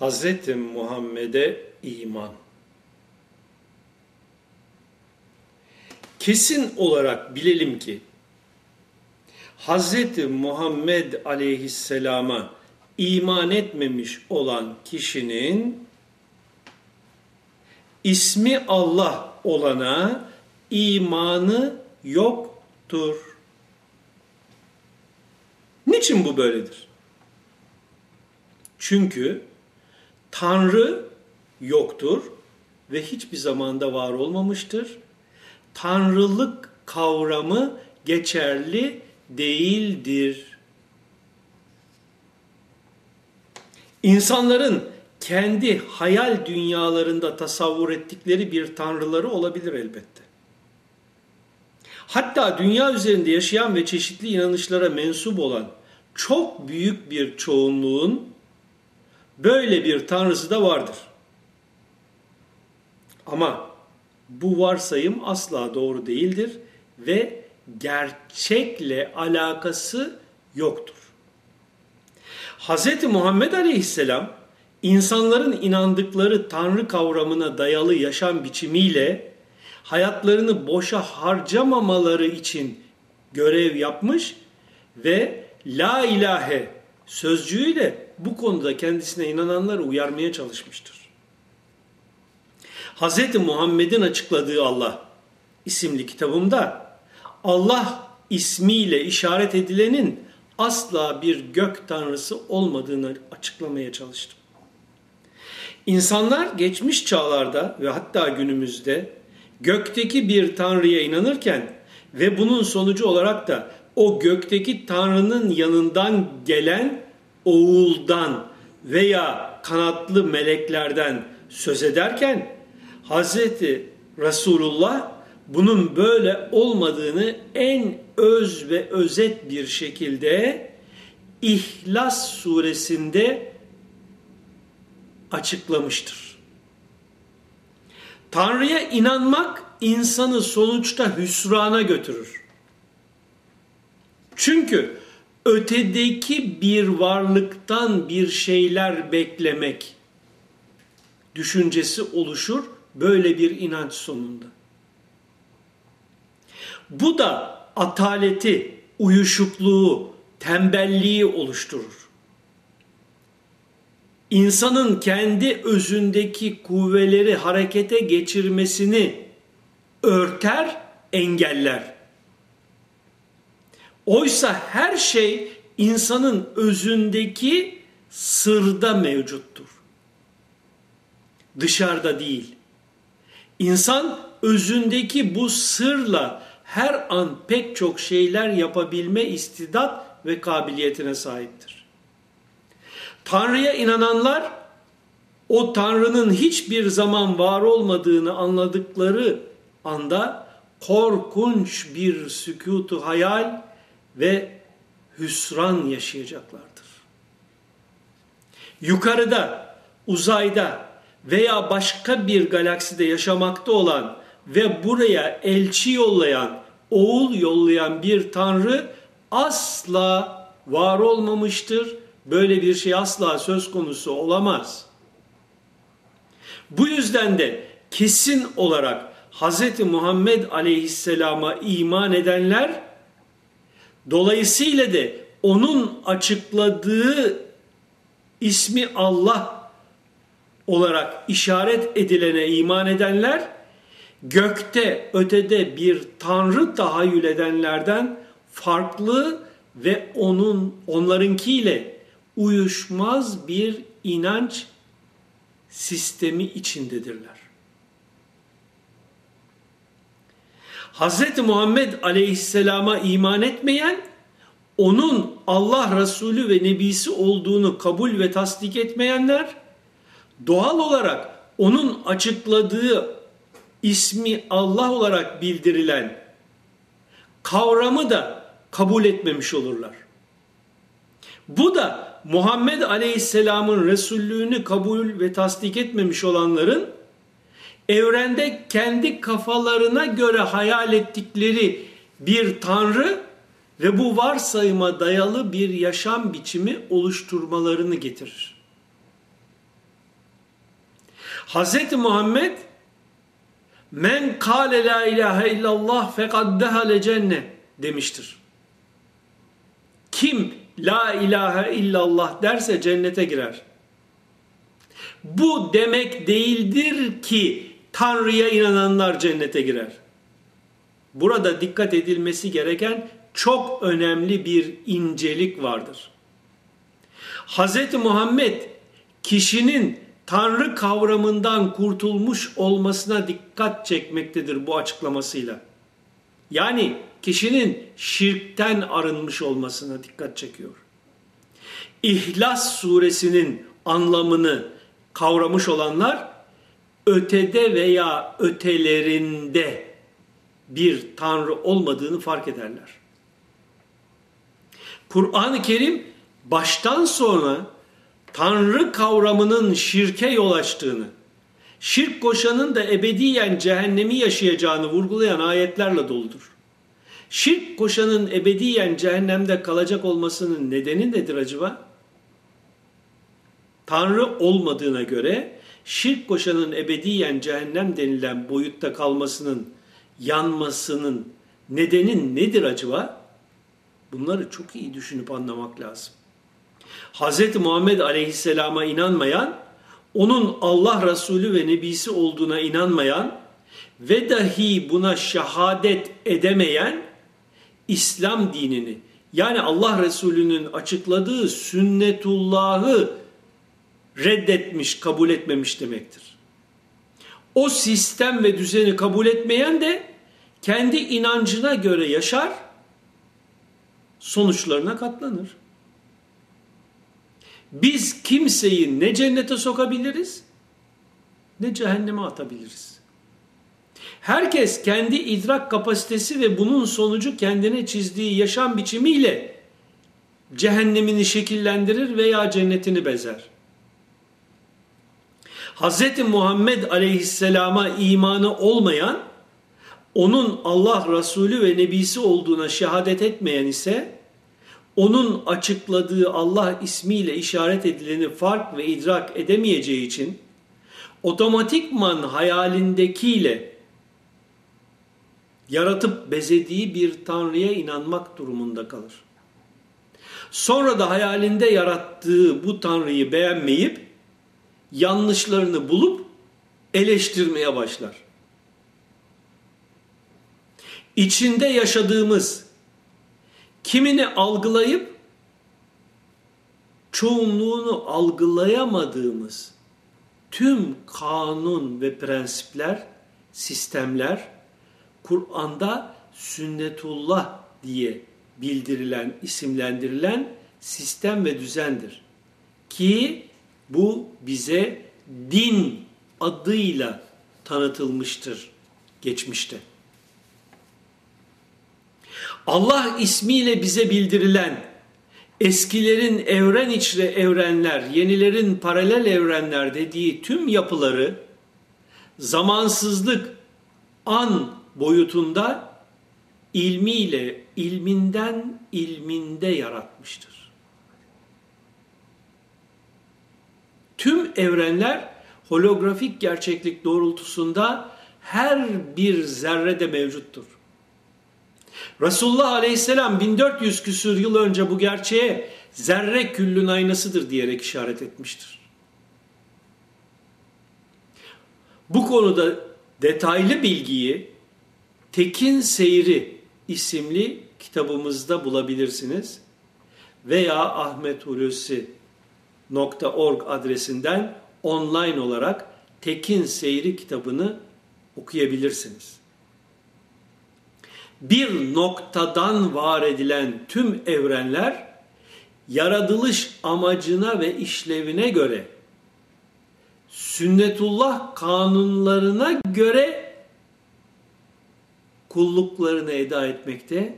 Hz. Muhammed'e iman. Kesin olarak bilelim ki Hz. Muhammed aleyhisselama iman etmemiş olan kişinin ismi Allah olana imanı yoktur. Niçin bu böyledir? Çünkü Tanrı yoktur ve hiçbir zamanda var olmamıştır. Tanrılık kavramı geçerli değildir. İnsanların kendi hayal dünyalarında tasavvur ettikleri bir tanrıları olabilir elbette. Hatta dünya üzerinde yaşayan ve çeşitli inanışlara mensup olan çok büyük bir çoğunluğun böyle bir tanrısı da vardır. Ama bu varsayım asla doğru değildir ve gerçekle alakası yoktur. Hz. Muhammed Aleyhisselam insanların inandıkları tanrı kavramına dayalı yaşam biçimiyle hayatlarını boşa harcamamaları için görev yapmış ve la ilahe sözcüğüyle bu konuda kendisine inananları uyarmaya çalışmıştır. Hz. Muhammed'in açıkladığı Allah isimli kitabımda Allah ismiyle işaret edilenin asla bir gök tanrısı olmadığını açıklamaya çalıştım. İnsanlar geçmiş çağlarda ve hatta günümüzde gökteki bir tanrıya inanırken ve bunun sonucu olarak da o gökteki tanrının yanından gelen oğuldan veya kanatlı meleklerden söz ederken Hz. Resulullah bunun böyle olmadığını en öz ve özet bir şekilde İhlas suresinde açıklamıştır. Tanrı'ya inanmak insanı sonuçta hüsrana götürür. Çünkü ötedeki bir varlıktan bir şeyler beklemek düşüncesi oluşur böyle bir inanç sonunda. Bu da ataleti, uyuşukluğu, tembelliği oluşturur. İnsanın kendi özündeki kuvveleri harekete geçirmesini örter, engeller. Oysa her şey insanın özündeki sırda mevcuttur. Dışarıda değil. İnsan özündeki bu sırla her an pek çok şeyler yapabilme istidat ve kabiliyetine sahiptir. Tanrı'ya inananlar o Tanrı'nın hiçbir zaman var olmadığını anladıkları anda korkunç bir sükutu hayal ve hüsran yaşayacaklardır. Yukarıda, uzayda veya başka bir galakside yaşamakta olan ve buraya elçi yollayan, oğul yollayan bir tanrı asla var olmamıştır. Böyle bir şey asla söz konusu olamaz. Bu yüzden de kesin olarak Hz. Muhammed aleyhisselama iman edenler dolayısıyla da onun açıkladığı ismi Allah olarak işaret edilene iman edenler gökte ötede bir tanrı tahayyül edenlerden farklı ve onun onlarınkiyle uyuşmaz bir inanç sistemi içindedirler. Hz. Muhammed aleyhisselama iman etmeyen, onun Allah Resulü ve Nebisi olduğunu kabul ve tasdik etmeyenler, doğal olarak onun açıkladığı ismi Allah olarak bildirilen kavramı da kabul etmemiş olurlar. Bu da Muhammed Aleyhisselam'ın Resullüğünü kabul ve tasdik etmemiş olanların evrende kendi kafalarına göre hayal ettikleri bir tanrı ve bu varsayıma dayalı bir yaşam biçimi oluşturmalarını getirir. Hz. Muhammed men kâle la ilahe illallah fekad dehale cennet demiştir. Kim la ilahe illallah derse cennete girer. Bu demek değildir ki Tanrı'ya inananlar cennete girer. Burada dikkat edilmesi gereken çok önemli bir incelik vardır. Hz. Muhammed kişinin Tanrı kavramından kurtulmuş olmasına dikkat çekmektedir bu açıklamasıyla. Yani kişinin şirkten arınmış olmasına dikkat çekiyor. İhlas suresinin anlamını kavramış olanlar ötede veya ötelerinde bir tanrı olmadığını fark ederler. Kur'an-ı Kerim baştan sona tanrı kavramının şirke yol açtığını, şirk koşanın da ebediyen cehennemi yaşayacağını vurgulayan ayetlerle doludur. Şirk koşanın ebediyen cehennemde kalacak olmasının nedeni nedir acaba? Tanrı olmadığına göre şirk koşanın ebediyen cehennem denilen boyutta kalmasının, yanmasının nedeni nedir acaba? Bunları çok iyi düşünüp anlamak lazım. Hz. Muhammed Aleyhisselam'a inanmayan, onun Allah Resulü ve Nebisi olduğuna inanmayan ve dahi buna şehadet edemeyen İslam dinini yani Allah Resulü'nün açıkladığı sünnetullahı reddetmiş, kabul etmemiş demektir. O sistem ve düzeni kabul etmeyen de kendi inancına göre yaşar, sonuçlarına katlanır. Biz kimseyi ne cennete sokabiliriz ne cehenneme atabiliriz. Herkes kendi idrak kapasitesi ve bunun sonucu kendine çizdiği yaşam biçimiyle cehennemini şekillendirir veya cennetini bezer. Hz. Muhammed aleyhisselama imanı olmayan, onun Allah Resulü ve Nebisi olduğuna şehadet etmeyen ise, onun açıkladığı Allah ismiyle işaret edileni fark ve idrak edemeyeceği için, otomatikman hayalindekiyle yaratıp bezediği bir tanrıya inanmak durumunda kalır. Sonra da hayalinde yarattığı bu tanrıyı beğenmeyip yanlışlarını bulup eleştirmeye başlar. İçinde yaşadığımız kimini algılayıp çoğunluğunu algılayamadığımız tüm kanun ve prensipler, sistemler Kur'an'da sünnetullah diye bildirilen, isimlendirilen sistem ve düzendir. Ki bu bize din adıyla tanıtılmıştır geçmişte. Allah ismiyle bize bildirilen eskilerin evren içre evrenler, yenilerin paralel evrenler dediği tüm yapıları zamansızlık an boyutunda ilmiyle ilminden ilminde yaratmıştır. Tüm evrenler holografik gerçeklik doğrultusunda her bir zerrede mevcuttur. Resulullah Aleyhisselam 1400 küsur yıl önce bu gerçeğe zerre küllün aynasıdır diyerek işaret etmiştir. Bu konuda detaylı bilgiyi Tekin Seyri isimli kitabımızda bulabilirsiniz. Veya ahmethulusi.org adresinden online olarak Tekin Seyri kitabını okuyabilirsiniz. Bir noktadan var edilen tüm evrenler yaratılış amacına ve işlevine göre sünnetullah kanunlarına göre kulluklarını eda etmekte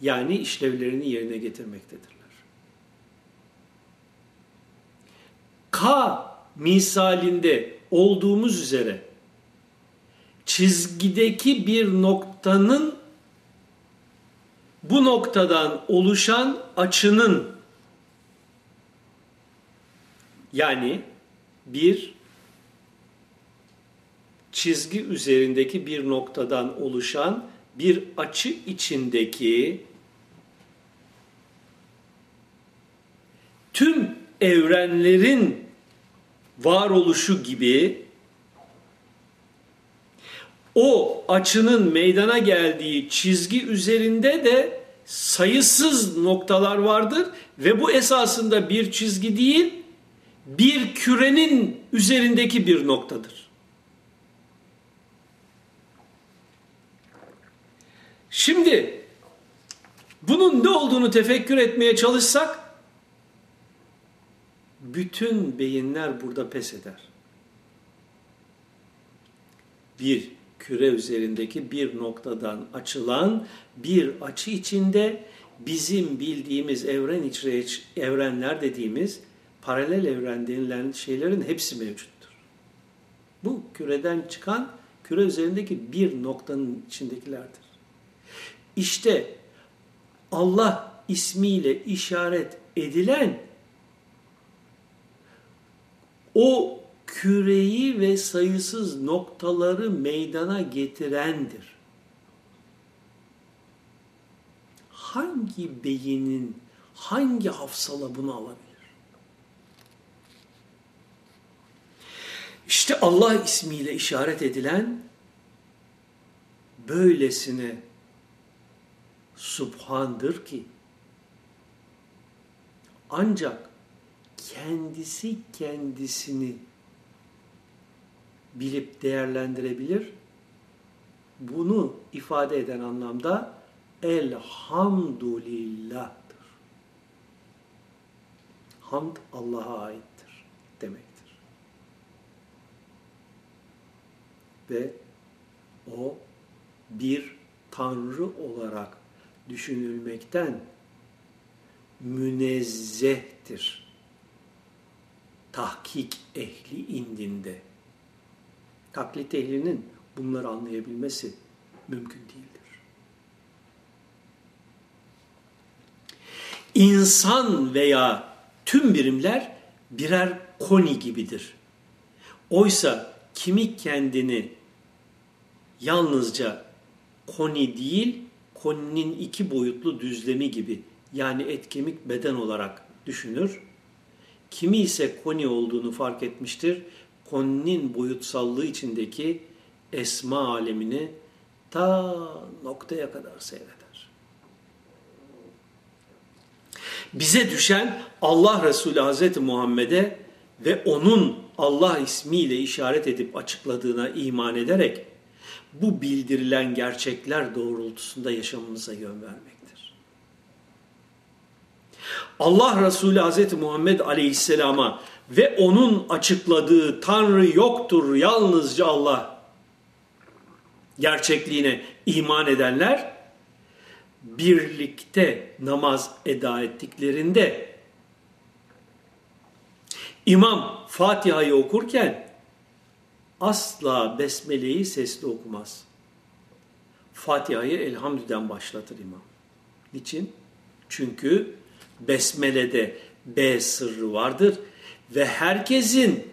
yani işlevlerini yerine getirmektedirler. K misalinde olduğumuz üzere çizgideki bir noktanın bu noktadan oluşan açının yani bir çizgi üzerindeki bir noktadan oluşan bir açı içindeki tüm evrenlerin varoluşu gibi o açının meydana geldiği çizgi üzerinde de sayısız noktalar vardır ve bu esasında bir çizgi değil, bir kürenin üzerindeki bir noktadır. Şimdi bunun ne olduğunu tefekkür etmeye çalışsak bütün beyinler burada pes eder. Bir küre üzerindeki bir noktadan açılan bir açı içinde bizim bildiğimiz evren içre evrenler dediğimiz paralel evren denilen şeylerin hepsi mevcuttur. Bu küreden çıkan küre üzerindeki bir noktanın içindekilerdir. İşte Allah ismiyle işaret edilen o küreyi ve sayısız noktaları meydana getirendir. Hangi beyinin, hangi hafsala bunu alabilir? İşte Allah ismiyle işaret edilen böylesine subhandır ki ancak kendisi kendisini bilip değerlendirebilir. Bunu ifade eden anlamda elhamdülillah'tır. Hamd Allah'a aittir demektir. Ve o bir tanrı olarak düşünülmekten münezzehtir. Tahkik ehli indinde. Taklit ehlinin bunları anlayabilmesi mümkün değildir. İnsan veya tüm birimler birer koni gibidir. Oysa kimi kendini yalnızca koni değil, koninin iki boyutlu düzlemi gibi yani et kemik beden olarak düşünür. Kimi ise koni olduğunu fark etmiştir. Koninin boyutsallığı içindeki esma alemini ta noktaya kadar seyreder. Bize düşen Allah Resulü Hazreti Muhammed'e ve onun Allah ismiyle işaret edip açıkladığına iman ederek bu bildirilen gerçekler doğrultusunda yaşamımıza yön vermektir. Allah Resulü Hz. Muhammed Aleyhisselam'a ve onun açıkladığı Tanrı yoktur yalnızca Allah gerçekliğine iman edenler birlikte namaz eda ettiklerinde imam Fatiha'yı okurken asla Besmele'yi sesli okumaz. Fatiha'yı Elhamdü'den başlatır imam. Niçin? Çünkü Besmele'de B sırrı vardır ve herkesin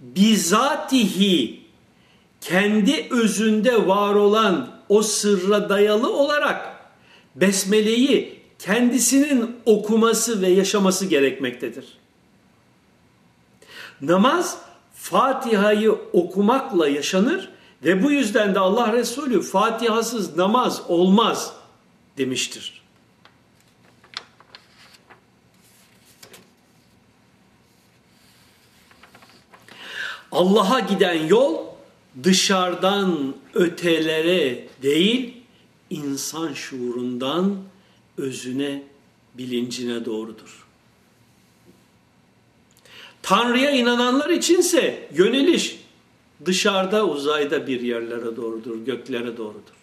bizatihi kendi özünde var olan o sırra dayalı olarak Besmele'yi kendisinin okuması ve yaşaması gerekmektedir. Namaz Fatiha'yı okumakla yaşanır ve bu yüzden de Allah Resulü Fatihasız namaz olmaz demiştir. Allah'a giden yol dışarıdan ötelere değil, insan şuurundan özüne, bilincine doğrudur. Tanrı'ya inananlar içinse yöneliş dışarıda uzayda bir yerlere doğrudur, göklere doğrudur.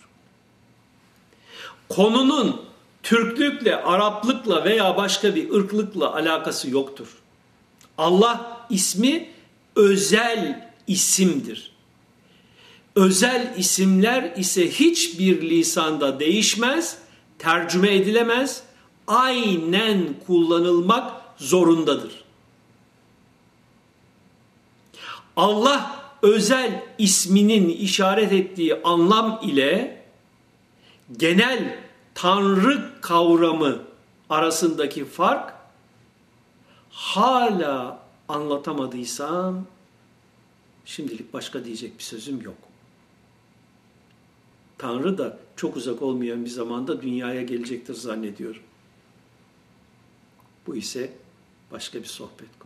Konunun Türklükle, Araplıkla veya başka bir ırklıkla alakası yoktur. Allah ismi özel isimdir. Özel isimler ise hiçbir lisanda değişmez, tercüme edilemez, aynen kullanılmak zorundadır. Allah özel isminin işaret ettiği anlam ile genel Tanrı kavramı arasındaki fark hala anlatamadıysam şimdilik başka diyecek bir sözüm yok. Tanrı da çok uzak olmayan bir zamanda dünyaya gelecektir zannediyorum. Bu ise başka bir sohbet.